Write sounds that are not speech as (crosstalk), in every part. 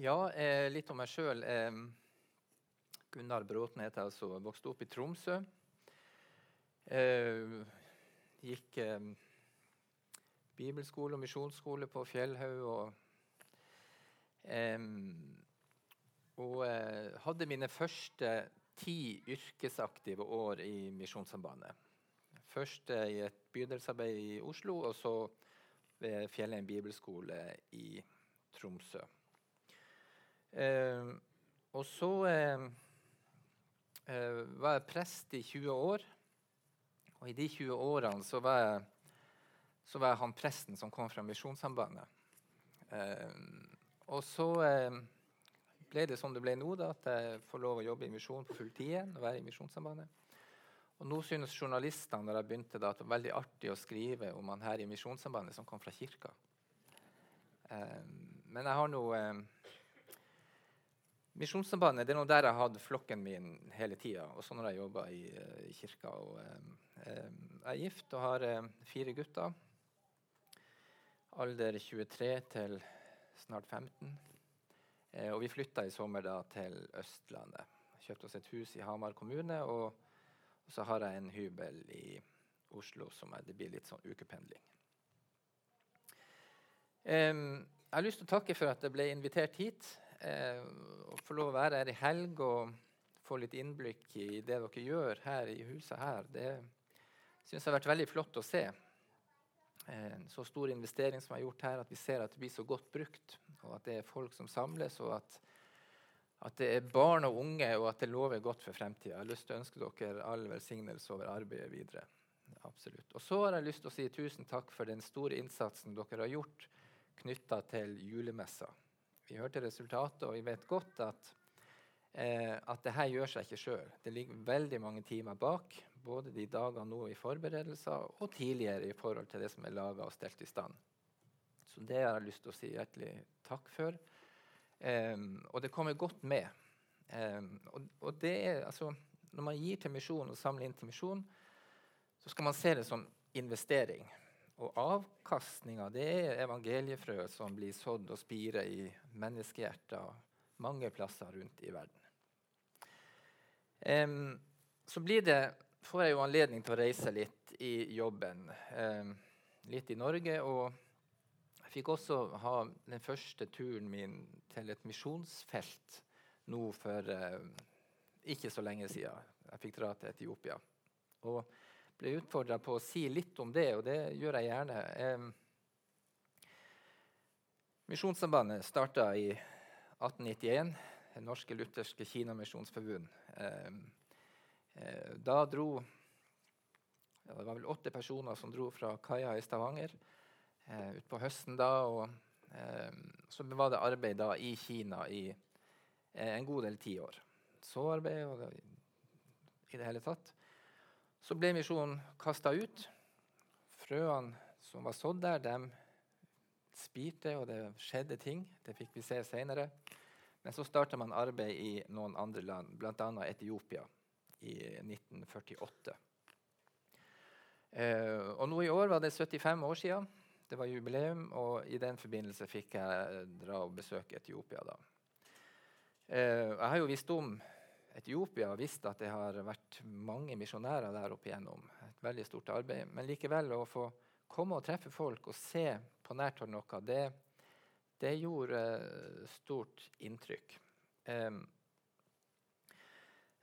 Ja, eh, litt om meg sjøl. Eh, Gunnar Bråten heter jeg, altså. Vokste opp i Tromsø. Eh, gikk bibelskole og misjonsskole på Fjellhaug. Og, og eh, hadde mine første ti yrkesaktive år i Misjonssambandet. Først i et bydelsarbeid i Oslo, og så ved Fjellheim bibelskole i Tromsø. Eh, og så eh, eh, var jeg prest i 20 år. Og i de 20 årene så var jeg, så var jeg han presten som kom fra Misjonssambandet. Eh, og så eh, ble det som det ble nå, da, at jeg får lov å jobbe i misjon på full tid igjen. og være i Misjonssambandet. Og nå synes journalistene når jeg begynte da, at det var veldig artig å skrive om han her i Misjonssambandet som kom fra kirka. Eh, men jeg har nå Misjonssambandet det er noe der jeg har hatt flokken min hele tida. også når jeg jobba i, eh, i, kirka. Og, eh, eh, jeg er gift og har eh, fire gutter. Alder 23 til snart 15. Eh, og vi flytta i sommer da til Østlandet. Kjøpte oss et hus i Hamar kommune. Og, og så har jeg en hybel i Oslo som er, det blir litt sånn ukependling. jeg har lyst til å takke for at jeg ble invitert hit eh, å få lov å være her i helg og få litt innblikk i det dere gjør her i huset her, det syns jeg har vært veldig flott å se. Eh, så stor investering som er gjort her, at vi ser at det blir så godt brukt, og at det er folk som samles, og at, at det er barn og unge, og at det lover godt for fremtida. Jeg har lyst til å ønske dere all velsignelse over arbeidet videre. Absolutt. Og så har jeg lyst til å si tusen takk for den store innsatsen dere har gjort knytta til julemessa. Vi hørte resultatet, og vi vet godt at, eh, at det her gjør seg ikke sjøl. Det ligger veldig mange timer bak, både de dagene nå i forberedelser og tidligere i forhold til det som er laga og stelt i stand. Så det har jeg lyst til å si hjertelig takk for. Eh, og det kommer godt med. Eh, og, og, det er, altså, når man gir til misjon og samler inn til misjon, så skal man se det som investering. Og avkastninga er evangeliefrø som blir sådd og spirer i menneskehjerter mange plasser rundt i verden. Um, så det, får jeg jo anledning til å reise litt i jobben. Um, litt i Norge. Og jeg fikk også ha den første turen min til et misjonsfelt nå for um, ikke så lenge siden. Jeg fikk dra til Etiopia. Og ble utfordra på å si litt om det, og det gjør jeg gjerne. Misjonssambandet starta i 1891, Det norske lutherske Kinamisjonsforbund. Eh, da dro Det var vel åtte personer som dro fra kaia i Stavanger eh, utpå høsten da. og Så var det arbeid da i Kina i eh, en god del tiår. Så arbeid og i det hele tatt. Så ble misjonen kasta ut. Frøene som var sådd der, de spirte, og det skjedde ting. Det fikk vi se seinere. Men så starta man arbeid i noen andre land, bl.a. Etiopia, i 1948. Eh, og nå i år var det 75 år siden. Det var jubileum, og i den forbindelse fikk jeg dra og besøke Etiopia. da. Eh, jeg har jo visst om Etiopia har visst at det har vært mange misjonærer der opp igjennom. Et veldig stort arbeid. Men likevel, å få komme og treffe folk og se på nært hold noe, det, det, gjorde uh, stort inntrykk. Um,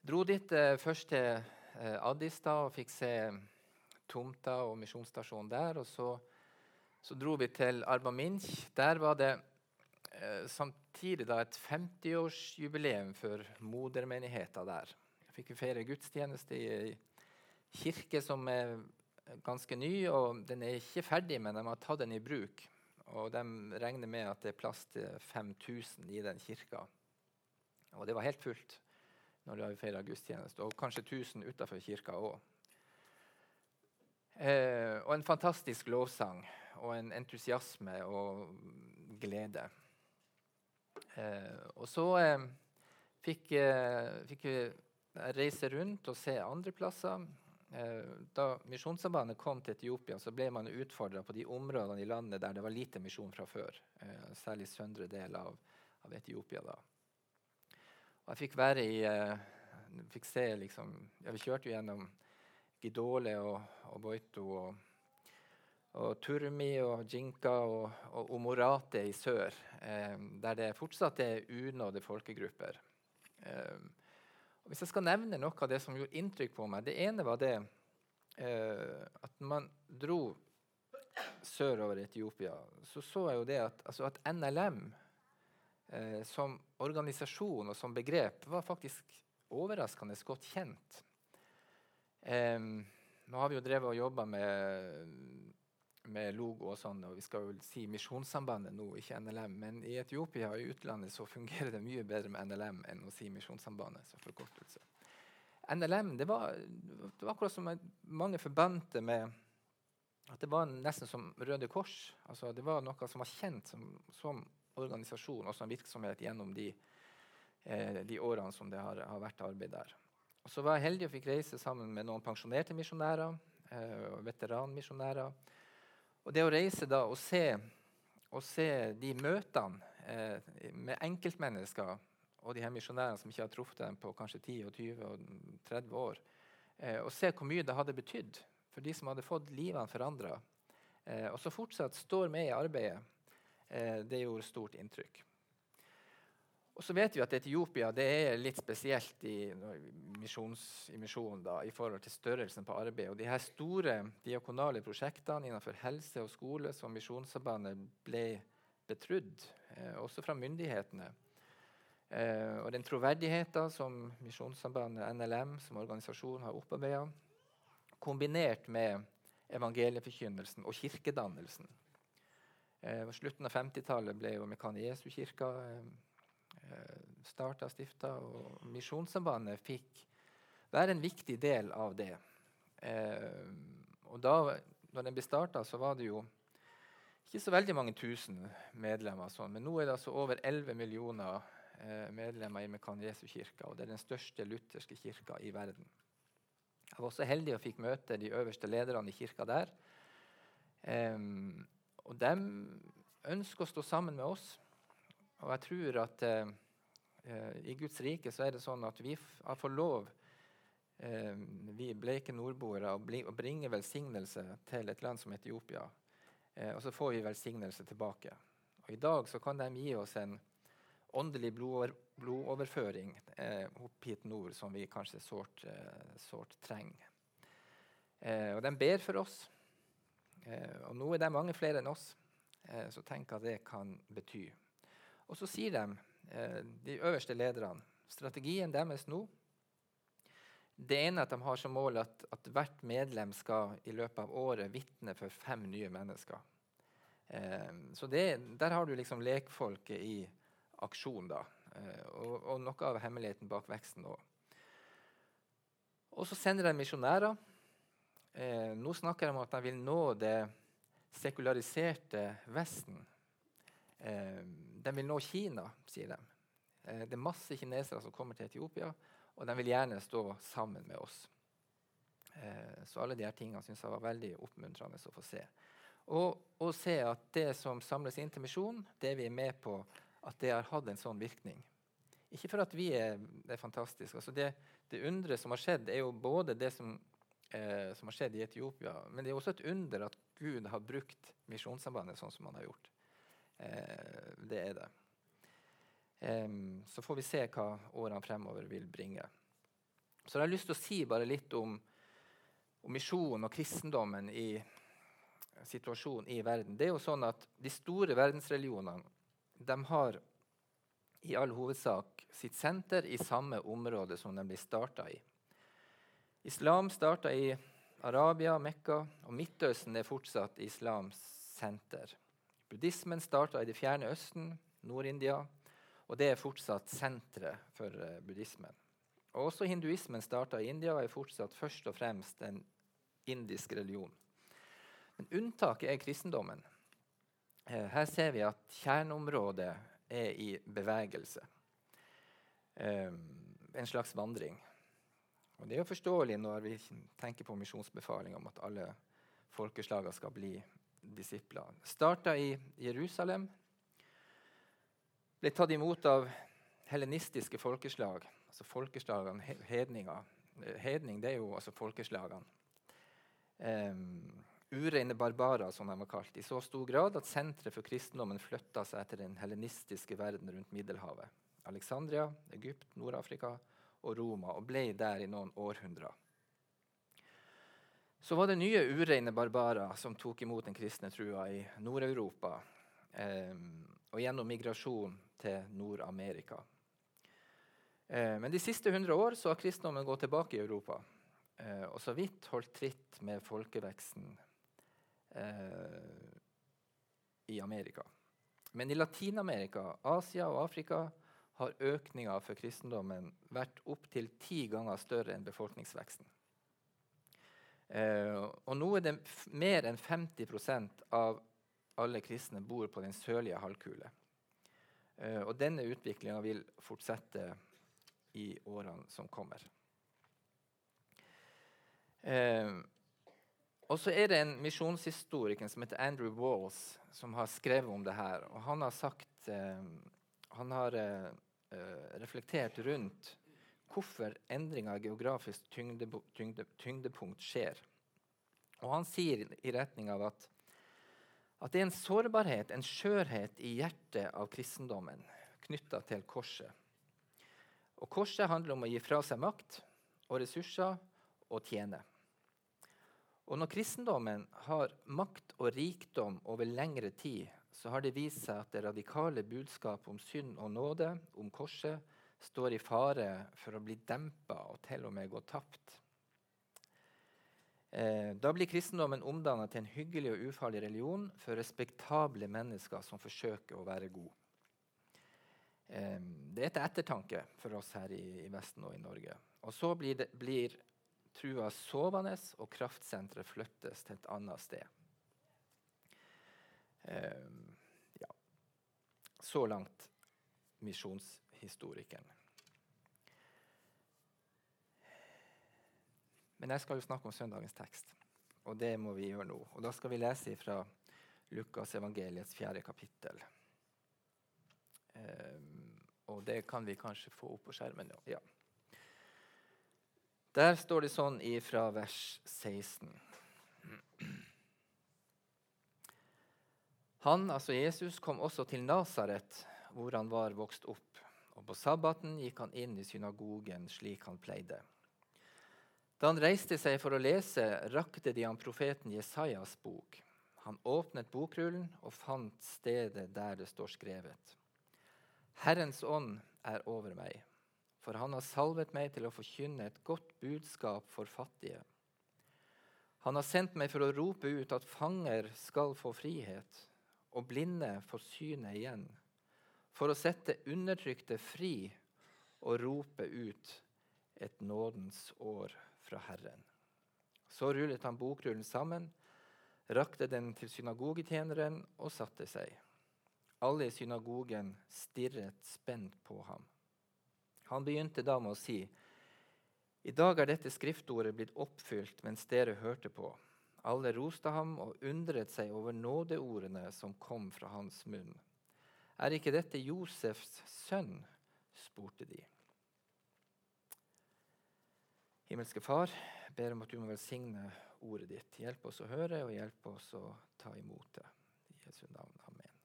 dro dit uh, først til uh, Addis da, og fikk se tomta og misjonsstasjonen der. Og så, så dro vi til Arba. Der var det Eh, samtidig da et 50-årsjubileum for modermenigheta der. Jeg fikk feire gudstjeneste i ei kirke som er ganske ny. og Den er ikke ferdig, men de har tatt den i bruk. Og De regner med at det er plass til 5000 i den kirka. Og det var helt fullt når de feira gudstjeneste, og kanskje 1000 utafor kirka òg. Eh, og en fantastisk lovsang og en entusiasme og glede. Eh, og så eh, fikk, eh, fikk jeg reise rundt og se andre plasser. da Misjonssambandet kom til Etiopia, så ble man utfordra på de områdene i landet der det var lite misjon fra før. særlig søndre del av, av Etiopia da. Og jeg fikk være i fikk se liksom, ja, Vi kjørte jo gjennom Gidole og, og Boito og, og, Turmi og Jinka og, og Omorate i sør, eh, der det fortsatt er unådde folkegrupper. Eh, hvis jeg skal nevne noe av det som gjorde inntrykk på meg Det ene var det eh, at man dro sørover Etiopia, så så jeg jo det at, altså at NLM eh, som organisasjon og som begrep var faktisk overraskende godt kjent. Um, nå har vi jo drevet og jobba med, med, logo og sånn, og vi skal jo si Misjonssambandet nå, ikke NLM. Men i Etiopia og i utlandet så fungerer det mye bedre med NLM enn å si Misjonssambandet. så forkortelse. NLM det var, det var akkurat som mange forbandt med at det var nesten som Røde Kors. Altså, det var noe som var kjent som, som organisasjon og som virksomhet gjennom de eh, de årene som det har, har, vært arbeid der. Og så var jeg heldig og fikk reise sammen med noen pensjonerte misjonærer eh, veteranmisjonærer. Og det å reise da og se, og se de møtene eh, med enkeltmennesker og de her misjonærene som ikke har truffet dem på kanskje 10 og 20 og 30 år, eh, og se hvor mye det hadde betydd for de som hadde fått livene forandra, eh, og så fortsatt står med i arbeidet, eh, det gjorde stort inntrykk. Og så vet vi at Etiopia det er litt spesielt i, misjons, i forhold til størrelsen på arbeidet. Og de her store diakonale prosjektene innenfor helse og skole som Misjonssambandet ble betrodd, eh, også fra myndighetene. Eh, og den troverdigheten som Misjonssambandet NLM som organisasjon har opparbeida, kombinert med evangelieforkynnelsen og kirkedannelsen. Eh, slutten av 50-tallet ble jo Mekane Jesu-kirka Eh, starta og stifta. Og Misjonssambandet fikk være en viktig del av det. Eh, og da når den ble starta, så var det jo ikke så veldig mange tusen medlemmer. Sånn. Men nå er det altså over 11 millioner eh, medlemmer i Mekan Jesu kirka. Og det er den største lutherske kirka i verden. Jeg var også heldig og fikk møte de øverste lederne i kirka der. Eh, og de ønsker å stå sammen med oss. Og jeg tror at eh, eh, i Guds rike så er det sånn at vi får lov, eh, vi bleike nordboere, å, bringe velsignelse til et land som Etiopia. Eh, og så får vi velsignelse tilbake. Og I dag så kan de gi oss en åndelig blodover, blodoverføring eh, opp hit nord som vi kanskje sårt, eh, sårt trenger. og de ber for oss. og nå er det mange flere enn oss. så tenk hva det kan bety. Og så sier de, eh, de øverste lederne, strategien deres nå Det ene er at de har som mål at, at hvert medlem skal i løpet av året vitne for fem nye mennesker. Eh, så det, der har du liksom lekfolket i aksjon, da. Eh, og, og, noe av hemmeligheten bak veksten òg. Og så sender de misjonærer. Eh, nå snakker de om at de vil nå det sekulariserte Vesten. Eh, de vil nå Kina, sier de. Eh, det er masse kinesere som kommer til Etiopia, og de vil gjerne stå sammen med oss. Eh, så alle de her tingene syns jeg var veldig oppmuntrende å få se. Og, og se at det som samles inn til misjon, det vi er med på, at det har hatt en sånn virkning. Ikke for at vi er, er fantastiske. Altså det, det undret som har skjedd, er jo både det som, eh, som har skjedd i Etiopia, men det er også et under at Gud har brukt Misjonssambandet sånn som han har gjort. Eh, det er det. så får vi se hva årene fremover vil bringe. Så jeg har lyst til å si bare litt om, om misjonen og kristendommen i situasjonen i verden. Det er jo sånn at De store verdensreligionene de har i all hovedsak sitt senter i samme område som de blir starta i. Islam starta i Arabia, Mekka, og Midtøsten er fortsatt islams senter. Buddhismen starta i det fjerne Østen, Nord-India, og det er fortsatt senteret for uh, buddhismen. Og også hinduismen starta i India og er fortsatt først og fremst en indisk religion. Men unntaket er kristendommen. Uh, her ser vi at kjerneområdet er i bevegelse. Uh, en slags vandring. Og Det er jo forståelig når vi tenker på misjonsbefaling om at alle folkeslagene skal bli disipler. Starta i Jerusalem. ble tatt imot av helenistiske folkeslag, altså folkeslagene, hedninger. Hedning det er jo altså folkeslagene. Um, ureine barbarer, som de var kalt, i så stor grad at senteret for kristendommen flytta seg til den helenistiske verden rundt Middelhavet. Alexandria, Egypt, Nord-Afrika og Roma, og ble der i noen århundrer. Så var det nye ureine barbarer som tok imot den kristne trua i Nord-Europa eh, og gjennom migrasjon til Nord-Amerika. Eh, men de siste hundre år så har kristendommen gått tilbake i Europa eh, og så vidt holdt tritt med folkeveksten eh, i Amerika. Men i Latin-Amerika, Asia og Afrika har økninga for kristendommen vært opptil ti ganger større enn befolkningsveksten. Eh, og nå er det mer enn 50% av alle kristne bor på den sørlige halvkule. Eh, og denne utviklinga vil fortsette i årene som kommer. Eh, og så er det en misjonshistoriker som heter Andrew Walls, som har skrevet om det her. Og han har sagt Han har reflektert rundt hvorfor endringa av geografisk tyngde, tyngde, tyngdepunkt skjer. Og han sier i retning av at, at det er en sårbarhet, en skjørhet, i hjertet av kristendommen knytta til korset. Og korset handler om å gi fra seg makt og ressurser og tjene. Og når kristendommen har makt og rikdom over lengre tid, så har det vist seg at det radikale budskapet om synd og nåde, om korset, står i fare for å bli dempa og til og med gå tapt. Eh, da blir kristendommen omdanna til en hyggelig og ufarlig religion for respektable mennesker som forsøker å være gode. Eh, det er til ettertanke for oss her i, i, Vesten og i Norge. Og så blir, det, blir trua sovende, og kraftsenteret flyttes til et annet sted. Eh, ja. Så langt misjonshistorikeren. Men jeg skal jo snakke om søndagens tekst, og det må vi gjøre nå. Og Da skal vi lese fra Lukas evangeliets fjerde kapittel. Um, og det kan vi kanskje få opp på skjermen. Ja. Der står det sånn fra vers 16. Han, altså Jesus, kom også til Nasaret, hvor han var vokst opp. Og På sabbaten gikk han inn i synagogen slik han pleide. Da han reiste seg for å lese, rakte de ham profeten Jesajas bok. Han åpnet bokrullen og fant stedet der det står skrevet. Herrens ånd er over meg, for han har salvet meg til å forkynne et godt budskap for fattige. Han har sendt meg for å rope ut at fanger skal få frihet, og blinde får synet igjen, for å sette undertrykte fri og rope ut et nådens år fra Herren. Så rullet han bokrullen sammen, rakte den til synagogetjeneren og satte seg. Alle i synagogen stirret spent på ham. Han begynte da med å si, I dag er dette skriftordet blitt oppfylt mens dere hørte på. Alle roste ham og undret seg over nådeordene som kom fra hans munn. Er ikke dette Josefs sønn? spurte de. Himmelske Far, jeg ber om at du må velsigne ordet ditt. Hjelp oss å høre, og hjelp oss å ta imot det. I Jesu navn. Amen.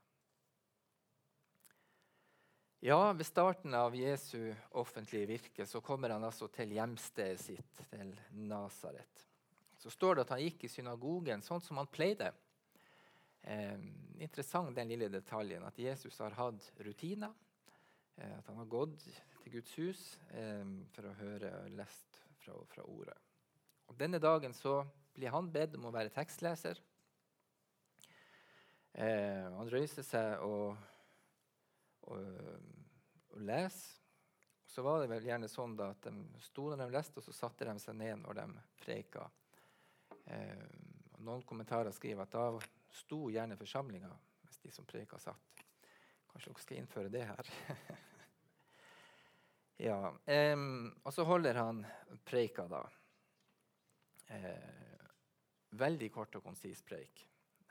Ja, ved starten av Jesu offentlige virke så kommer han altså til hjemstedet sitt, til Nasaret. Så står det at han gikk i synagogen sånn som han pleide. Eh, interessant den lille detaljen at Jesus har hatt rutiner. Eh, at han har gått til Guds hus eh, for å høre lest fra, fra ordet. Og denne dagen så blir han bedt om å være tekstleser. Eh, han røyser seg og, og, og leser. Så var det vel gjerne sånn da at de sto når de leste, og så satte de seg ned når de preika. Eh, noen kommentarer skriver at da sto gjerne forsamlinga mens de som preka, satt. Kanskje dere skal innføre det her. (laughs) Ja, um, og så holder han preika, da. Eh, veldig kort og konsis preik.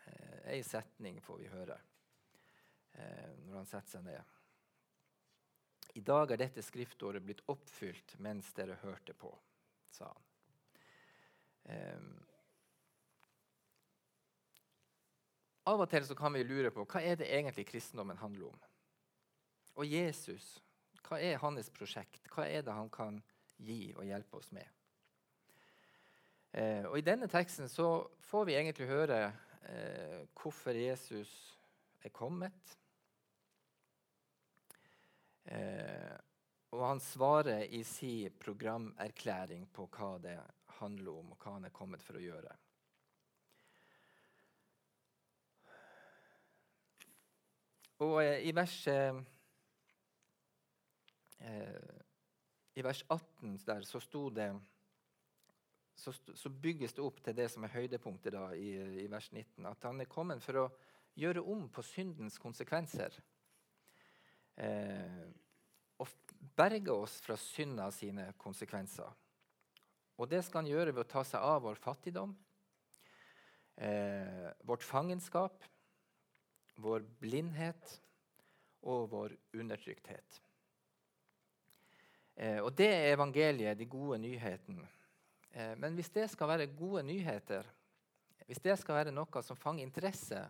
Eh, setning får vi høre eh, når han setter seg ned. I dag er dette skriftåret blitt oppfylt mens dere hørte på, sa han. Um, av og til kan vi lure på hva er det egentlig kristendommen handler om. Og Jesus, hva er hans prosjekt? Hva er det han kan gi og hjelpe oss med? Eh, og I denne teksten så får vi egentlig høre eh, hvorfor Jesus er kommet. Eh, og han svarer i sin programerklæring på hva det handler om, og hva han er kommet for å gjøre. Og eh, i vers, eh, eh, i vers 18 der så sto det så, så, bygges det opp til det som er høydepunktet da, i, i, vers 19. At han er kommet for å gjøre om på syndens konsekvenser. Eh, og berge oss fra synda sine konsekvenser. Og det skal han gjøre ved å ta seg av vår fattigdom, eh, vårt fangenskap, vår blindhet og vår undertrykthet. Eh, og det er evangeliet, de gode nyhetene. Eh, men hvis det skal være gode nyheter, hvis det skal være noe som fanger interesse,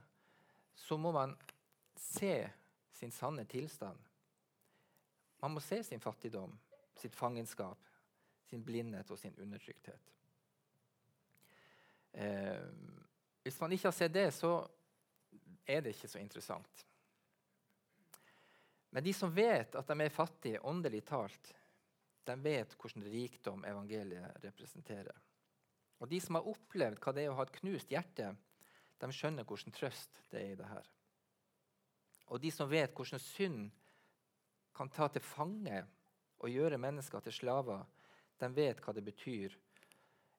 så må man se sin sanne tilstand. Man må se sin fattigdom, sitt fangenskap, sin blindhet og sin undertrykthet. Eh, hvis man ikke har sett det, så er det ikke så interessant. Men de som vet at de er fattige, åndelig talt, de vet hvordan rikdom evangeliet representerer. Og De som har opplevd hva det er å ha et knust hjerte, de skjønner hvordan trøst det er i det her. Og de som vet hvordan synd kan ta til fange og gjøre mennesker til slaver, de vet hva det betyr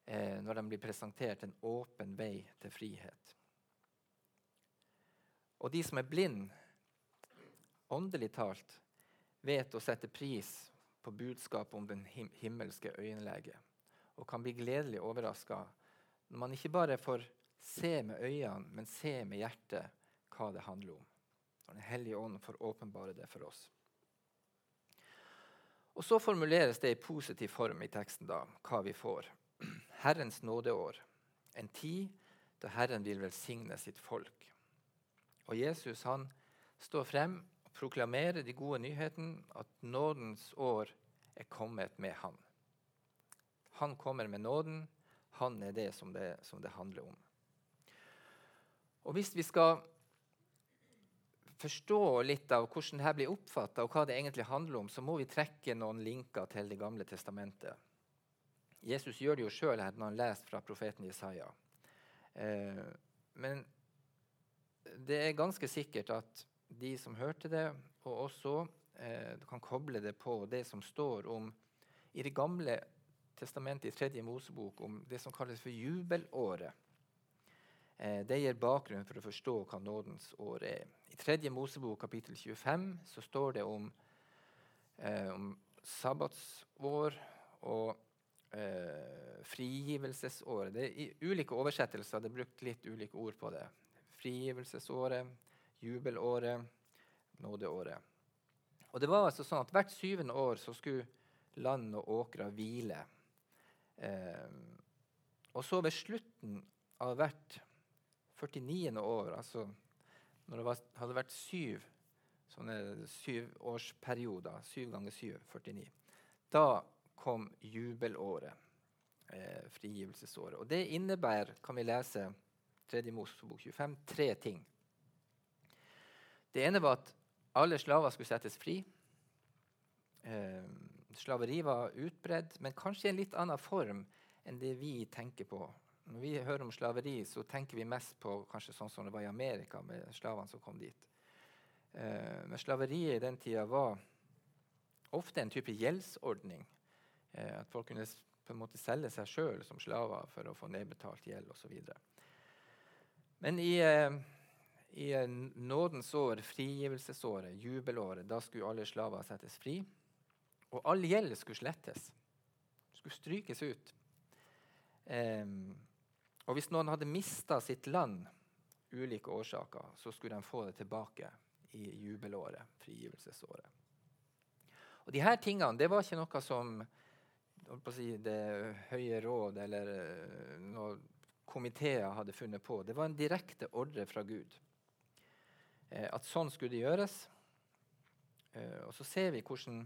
eh, når de blir presentert en åpen vei til frihet. Og de som er blind, åndelig talt, vet å sette pris på budskapet om den him himmelske øyenlege og kan bli gledelig overraska når man ikke bare får se med øynene, men se med hjertet hva det handler om. Når Den hellige ånd får åpenbare det for oss. Og Så formuleres det i positiv form i teksten da, hva vi får. (clears throat) Herrens nådeår, en tid da Herren vil velsigne sitt folk. Og Jesus han står frem og proklamerer de gode nyhetene, at nådens år er kommet med Han. Han kommer med nåden. Han er det som det, som det handler om. Og Hvis vi skal forstå litt av hvordan dette blir oppfatta, og hva det egentlig handler om, så må vi trekke noen linker til Det gamle testamentet. Jesus gjør det jo sjøl når han leser fra profeten Jesaja. Eh, men det er ganske sikkert at de som hørte det, og også eh, kan koble det på det som står om i Det gamle testamentet, i tredje Mosebok, om det som kalles for jubelåret. Eh, det gir bakgrunn for å forstå hva nådens år er. I tredje Mosebok kapittel 25 så står det om, eh, om sabbatsår og eh, frigivelsesåret. Det er I ulike oversettelser det er brukt litt ulike ord på det. Frigivelsesåret, jubelåret, nådeåret. Og det var altså sånn at Hvert syvende år så skulle land og åkre hvile. Eh, og så ved slutten av hvert 49. år, altså når det var, hadde vært syv sånne syvårsperioder, syv ganger syv, 49, da kom jubelåret, eh, frigivelsesåret. Og det innebærer, kan vi lese 3. Mosebok 25, tre ting. Det ene var at alle slaver skulle settes fri. Eh, slaveri var utbredt, men kanskje i en litt annen form enn det vi tenker på. Når vi hører om slaveri, så tenker vi mest på kanskje sånn som det var i Amerika, med slavene som kom dit. Eh, men slaveriet i den tida var ofte en type gjeldsordning. Eh, at folk kunne på en måte selge seg sjøl som slaver for å få nedbetalt gjeld osv. Men i eh, i nådens år, frigivelsesåret, jubelåret, da skulle alle slaver settes fri. Og all gjeld skulle slettes. Skulle strykes ut. Um, og hvis noen hadde mista sitt land, ulike årsaker, så skulle de få det tilbake i jubelåret, frigivelsesåret. Og de her tingene det var ikke noe som si, Det høye råd eller uh, noen komiteer hadde funnet på. Det var en direkte ordre fra Gud. eh, at sånn skulle det gjøres. Eh, og så ser vi hvordan,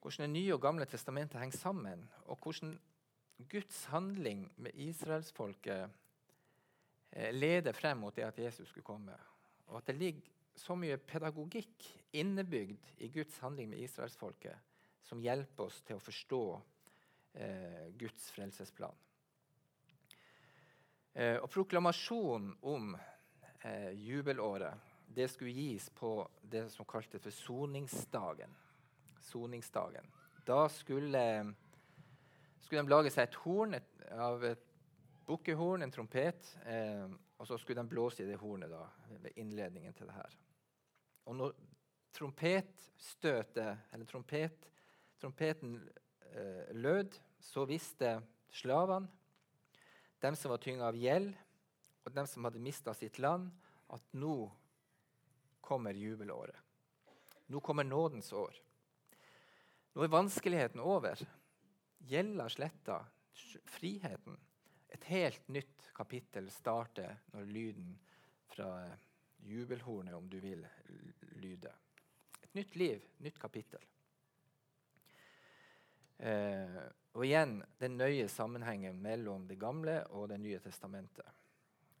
hvordan Det nye og gamle testamentet henger sammen. Og hvordan Guds handling med israelsfolket leder frem mot det at Jesus skulle komme. Og at det ligger så mye pedagogikk innebygd i Guds handling med israelsfolket som hjelper oss til å forstå eh, Guds frelsesplan. Eh, og proklamasjonen om eh, jubelåret det skulle gis på det som kaltes for soningsdagen. soningsdagen. Da skulle, skulle de lage seg et horn et, av et bukkehorn, en trompet. Eh, og så skulle de blåse i det hornet da, ved innledningen til det her. Og når trompetstøtet, eller trompet, trompeten eh, lød, så visste slavene, dem som var tynga av gjeld, og dem som hadde mista sitt land, at nå kommer jubelåret. Nå kommer nådens år. Nå er vanskeligheten over. Gjelda sletta. Friheten. Et helt nytt kapittel starter når lyden fra jubelhornet, om du vil, lyder. Et nytt liv, nytt kapittel. Eh, og igjen den nøye sammenhengen mellom Det gamle og Det nye testamentet.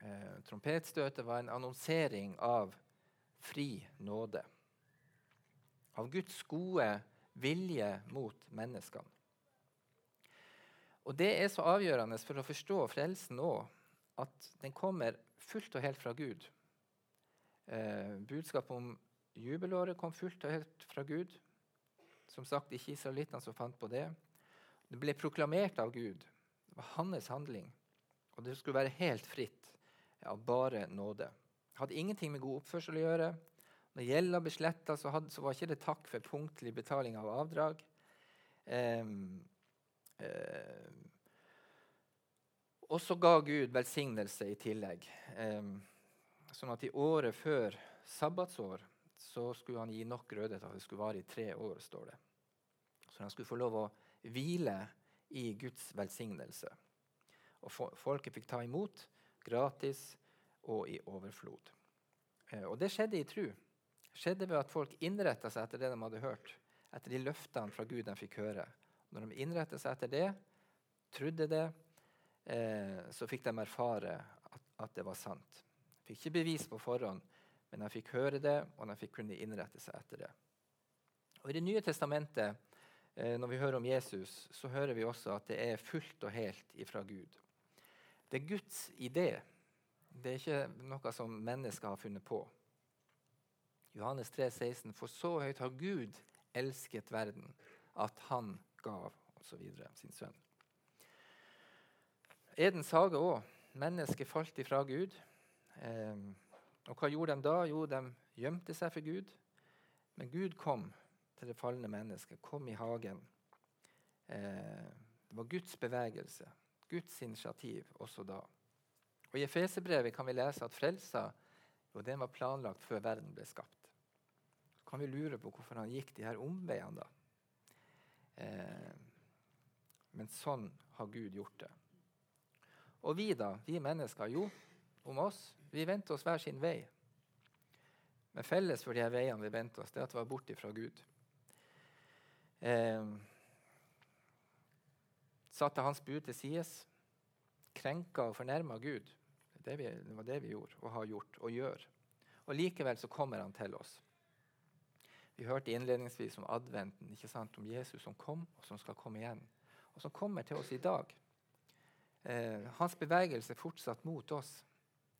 Eh, trompetstøtet var en annonsering av fri nåde. Av Guds gode vilje mot menneskene. Og Det er så avgjørende for å forstå frelsen nå at den kommer fullt og helt fra Gud. Eh, budskapet om jubelåret kom fullt og helt fra Gud. Som sagt, ikke israelittene som fant på det. Det ble proklamert av Gud. Det var hans handling. Og det skulle være helt fritt av bare nåde. Det hadde ingenting med god oppførsel å gjøre. Når gjelda ble sletta, så, så, var ikke det takk for punktlig betaling av avdrag. Um, Eh, og så ga Gud velsignelse i tillegg. Um, sånn at i året før sabbatsår så skulle han gi nok grøde til at det skulle vare i tre år. står det. Så han skulle få lov å hvile i Guds velsignelse. Og folket fikk ta imot gratis og i overflod. Eh, og det skjedde i tru. Skjedde ved at folk innretta seg etter det de hadde hørt, etter de løftene fra Gud de fikk høre. Når de innrettet seg etter det, trodde det, eh, så fikk de erfare at, det var sant. De fikk ikke bevis på forhånd, men de fikk høre det, og de fikk kunne innrette seg etter det. Og I Det nye testamentet, når vi hører om Jesus, så hører vi også at det er fullt og helt ifra Gud. Det er Guds idé. Det er ikke noe som mennesker har funnet på. Johannes 3, 16, For så høyt har Gud elsket verden, at han gav osv. sin sønn. Edens hage òg. Mennesket falt ifra Gud. Eh, og hva gjorde de da? Jo, de gjemte seg for Gud. Men Gud kom til det falne mennesket, kom i hagen. Eh, det var Guds bevegelse, Guds initiativ også da. Og I Efeserbrevet kan vi lese at frelsa jo, den var planlagt før verden ble skapt. Så kan vi lure på hvorfor han gikk de her omveiene da. Eh, men sånn har Gud gjort det. Og vi, da? Vi mennesker? Jo, om oss. Vi vendte oss hver sin vei. Men felles for de her veiene vi vendte oss, det er at vi var bort fra Gud. Eh, satte hans bud til sides. Krenka og fornærma Gud. Det, vi, det, var det vi gjorde og har gjort og gjør. Og likevel så kommer han til oss. Vi hørte innledningsvis om adventen, ikke sant? om Jesus som kom, og som skal komme igjen. Og som kommer til oss i dag. Eh, hans bevegelse fortsatt mot oss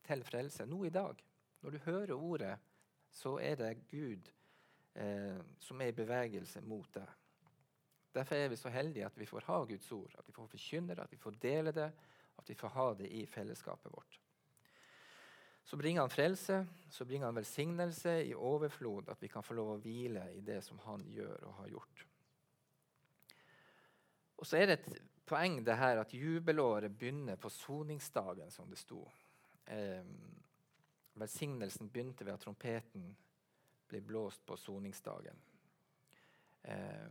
til frelse. Nå i dag. Når du hører ordet, så er det Gud eh, som er i bevegelse mot deg. Derfor er vi så heldige at vi får ha Guds ord, at vi får forkynne det, at vi får dele det, at vi får ha det i fellesskapet vårt. Så bringer han frelse, så bringer han velsignelse i overflod, at vi kan få lov å hvile i det som han gjør og har gjort. Og så er det et poeng det her at jubelåret begynner på soningsdagen, som det sto. Eh, velsignelsen begynte ved at trompeten ble blåst på soningsdagen. Eh,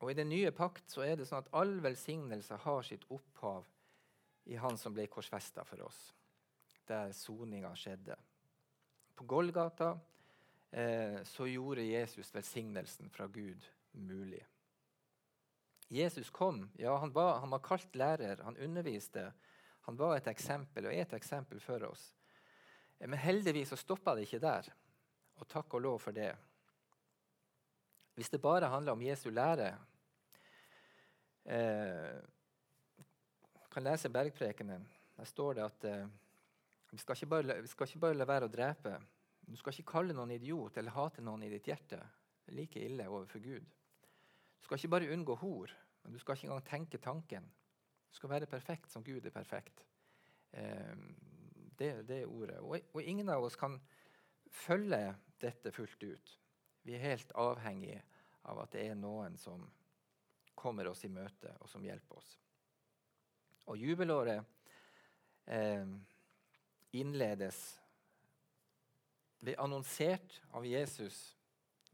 og I den nye pakt så er det sånn at all velsignelse har sitt opphav i Han som ble korsfesta for oss, der soninga skjedde. På Golgata eh, så gjorde Jesus velsignelsen fra Gud mulig. Jesus kom. Ja, han var, han var kalt lærer, han underviste. Han var et eksempel og er et eksempel for oss. Eh, men heldigvis så stoppa det ikke der. Og takk og lov for det. Hvis det bare handler om Jesu lære eh, kan lese Bergprekenen. Der står det at eh, vi, skal bare, vi skal ikke bare la være å drepe. Du skal ikke kalle noen idiot eller hate noen i ditt hjerte. Det er like ille overfor Gud. Du skal ikke bare unngå hor, men du skal ikke engang tenke tanken. Du skal være perfekt som Gud er perfekt. Eh, det, det, er ordet. Og, og, ingen av oss kan følge dette fullt ut. Vi er helt avhengig av at det er noen som kommer oss i møte, og som hjelper oss. Og jubelåret eh, innledes ble annonsert av Jesus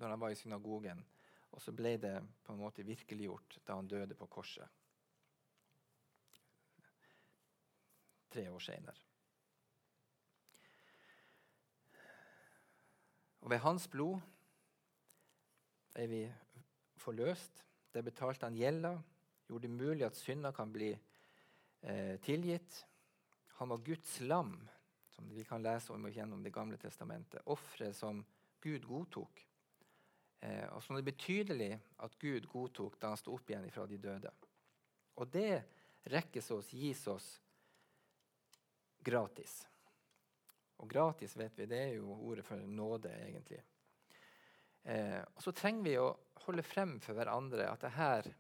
når han var i synagogen. Og så ble det på en måte virkeliggjort da han døde på korset. Tre år seinere. Og ved hans blod er vi forløst. Det betalte han gjelda, gjorde det mulig at synder kan bli eh, tilgitt. Han var Guds lam, som vi kan lese om gjennom Det gamle testamentet. Offeret som Gud godtok. Eh, og som det er betydelig at Gud godtok da han sto opp igjen fra de døde. Og det rekkes oss, gis oss gratis. Og gratis vet vi, det er jo ordet for nåde, egentlig. Eh, og så trenger vi å holde frem for hverandre at det her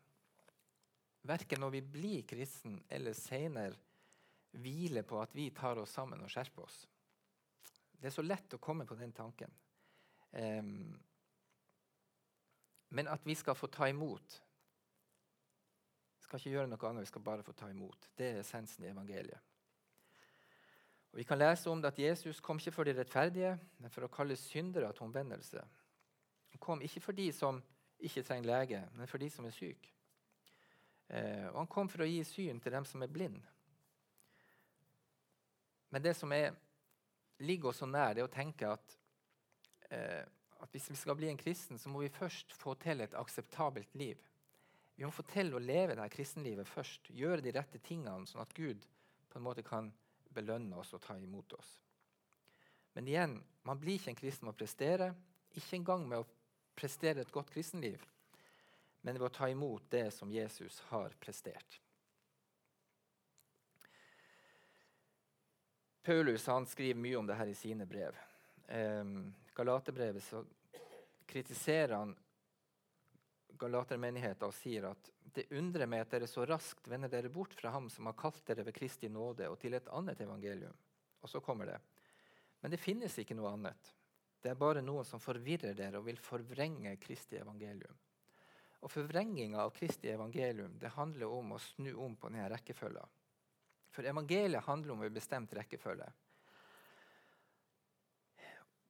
verken når vi blir kristen eller senere hviler på at vi tar oss sammen og skjerper oss. Det er så lett å komme på den tanken. Eh, men at vi skal få ta imot. Vi skal ikke gjøre noe annet, vi skal bare få ta imot. Det er essensen i evangeliet. Og Vi kan lese om det at Jesus kom ikke for de rettferdige, men for å kalle syndere til omvendelse. Han kom ikke for de som ikke trenger lege, men for de som er syke. Eh, og han kom for å gi syn til dem som er blind. Men det som er, ligger oss så nær, det er å tenke at, eh, at hvis vi skal bli en kristen, så må vi først få til et akseptabelt liv. Vi må få til å leve det kristenlivet først. Gjøre de rette tingene, sånn at Gud på en måte kan belønne oss og ta imot oss. Men igjen, man blir ikke en kristen med å prestere. Ikke engang med å prestere et godt kristenliv men ved å ta imot det som Jesus har prestert. Paulus han skriver mye om det her i sine brev. Um, Galaterbrevet så kritiserer han Galatermenigheten og sier at det undrer meg at dere så raskt vender dere bort fra ham som har kalt dere ved Kristi nåde, og til et annet evangelium. Og så kommer det. Men det finnes ikke noe annet. Det er bare noen som forvirrer dere og vil forvrenge Kristi evangelium. Og Forvrenginga av Kristi evangelium det handler om å snu om på denne rekkefølga. For evangeliet handler om en bestemt rekkefølge.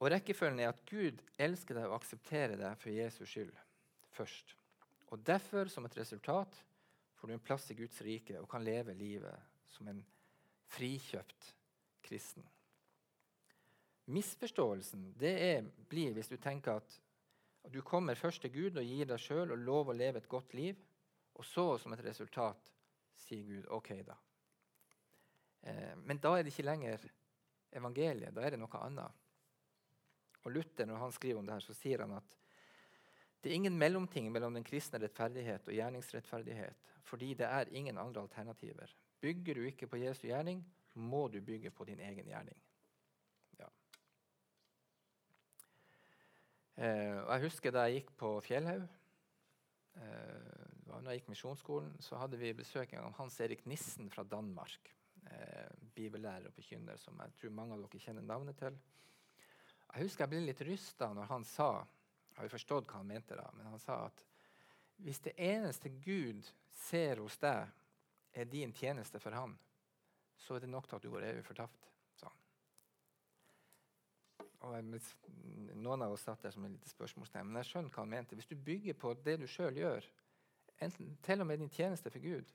Og Rekkefølgen er at Gud elsker deg og aksepterer deg for Jesus skyld først. Og Derfor, som et resultat, får du en plass i Guds rike og kan leve livet som en frikjøpt kristen. Misforståelsen det er, blir hvis du tenker at du kommer først til Gud og gir deg sjøl og lov å leve et godt liv. Og så, som et resultat, sier Gud OK, da. Eh, men da er det ikke lenger evangeliet. Da er det noe annet. Og Luther, når han skriver om det her, så sier han at det er ingen mellomting mellom den kristne rettferdighet og gjerningsrettferdighet, fordi det er ingen andre alternativer. Bygger du ikke på Jesu gjerning, må du bygge på din egen gjerning. Eh, og jeg husker Da jeg gikk på Fjellhaug, eh, da jeg gikk misjonsskolen, så hadde vi besøk av Hans Erik Nissen fra Danmark. Eh, bibellærer og forkynner som jeg tror mange av dere kjenner navnet til. Jeg husker jeg ble litt rysta når han sa Jeg har jo forstått hva han mente, da, men han sa at hvis det eneste Gud ser hos deg, er din tjeneste for Han, så er det nok til at du går evig fortapt. Og Noen av oss satt der som et lite spørsmålstegn, men jeg skjønner hva han mente. Hvis du bygger på det du sjøl gjør, enten, til og med din tjeneste for Gud,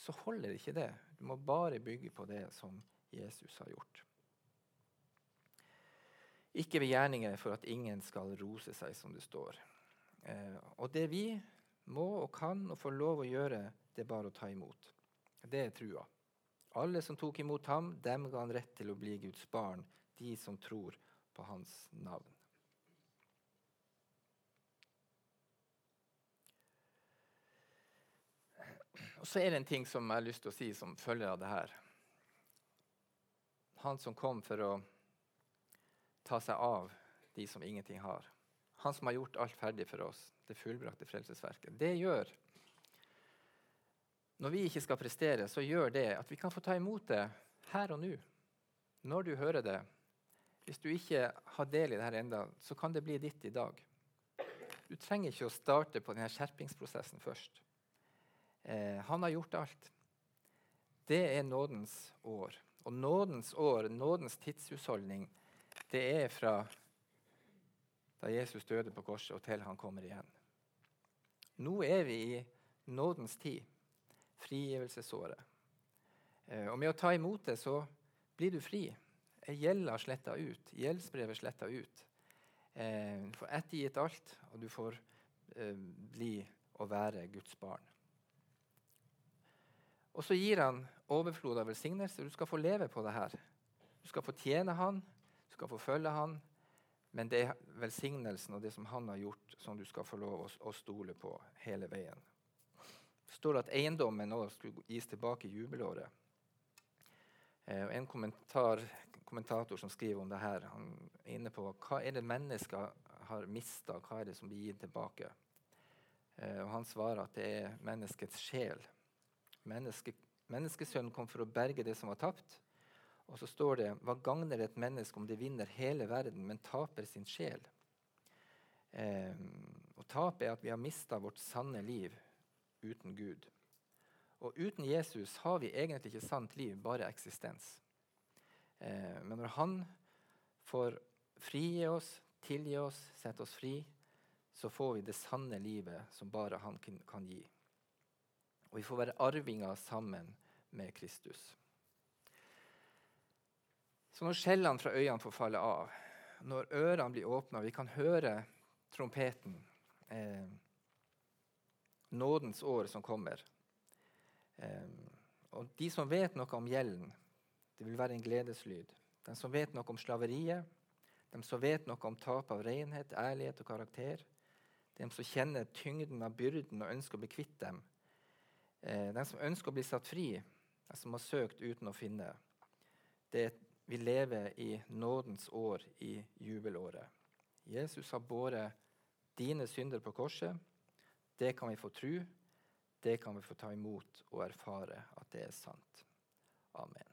så holder ikke det. Du må bare bygge på det som Jesus har gjort. Ikke ved gjerninger for at ingen skal rose seg, som det står. Eh, og det vi må og kan og får lov å gjøre, det er bare å ta imot. Det er trua. Alle som tok imot ham, dem ga han rett til å bli Guds barn, de som tror på hans navn. Og Så er det en ting som jeg har lyst til å si som følger av det her. Han som kom for å ta seg av de som ingenting har. Han som har gjort alt ferdig for oss, det fullbrakte frelsesverket. Det gjør Når vi ikke skal prestere, så gjør det at vi kan få ta imot det her og nå. Når du hører det. Hvis du ikke har del i det her enda, så kan det bli ditt i dag. Du trenger ikke å starte på denne skjerpingsprosessen først. Eh, han har gjort alt. Det er nådens år. Og nådens år, nådens tidshusholdning, det er fra da Jesus døde på korset, og til han kommer igjen. Nå er vi i nådens tid, frigivelsesåret. Eh, og med å ta imot det, så blir du fri. Gjelda sletta ut. Gjeldsbrevet sletta ut. Eh, du får ettergitt alt, og du får eh, bli og være Guds barn. Og så gir han overflod av velsignelse. Du skal få leve på det her. Du skal få tjene han, du skal få følge han, men det er velsignelsen og det som han har gjort, som du skal få lov å, å stole på hele veien. Det står at eiendommen nå skulle gis tilbake i jubelåret. Eh, en kommentar, kommentator som skriver om det her, han er inne på hva er det mennesker har mista, hva er det som blir gitt tilbake. Eh, og han svarer at det er menneskets sjel. Menneske, menneskesønnen kom for å berge det som var tapt. Og så står det Hva gagner et menneske om det vinner hele verden, men taper sin sjel? Eh, og Tapet er at vi har mista vårt sanne liv uten Gud. Og uten Jesus har vi egentlig ikke sant liv, bare eksistens. Når Han får frigi oss, tilgi oss, sette oss fri, så får vi det sanne livet som bare Han kan gi. Og vi får være arvinger sammen med Kristus. Så når skjellene fra øynene får falle av, når ørene blir åpna, vi kan høre trompeten, eh, nådens år som kommer eh, Og de som vet noe om gjelden, det vil være en gledeslyd. De som vet noe om slaveriet, de som vet noe om tap av renhet, ærlighet og karakter. De som kjenner tyngden av byrden og ønsker å bli kvitt dem. Eh, de som ønsker å bli satt fri, de som har søkt uten å finne. Det vi lever i nådens år i jubelåret. Jesus har båret dine synder på korset. Det kan vi få tro. Det kan vi få ta imot og erfare at det er sant. Amen.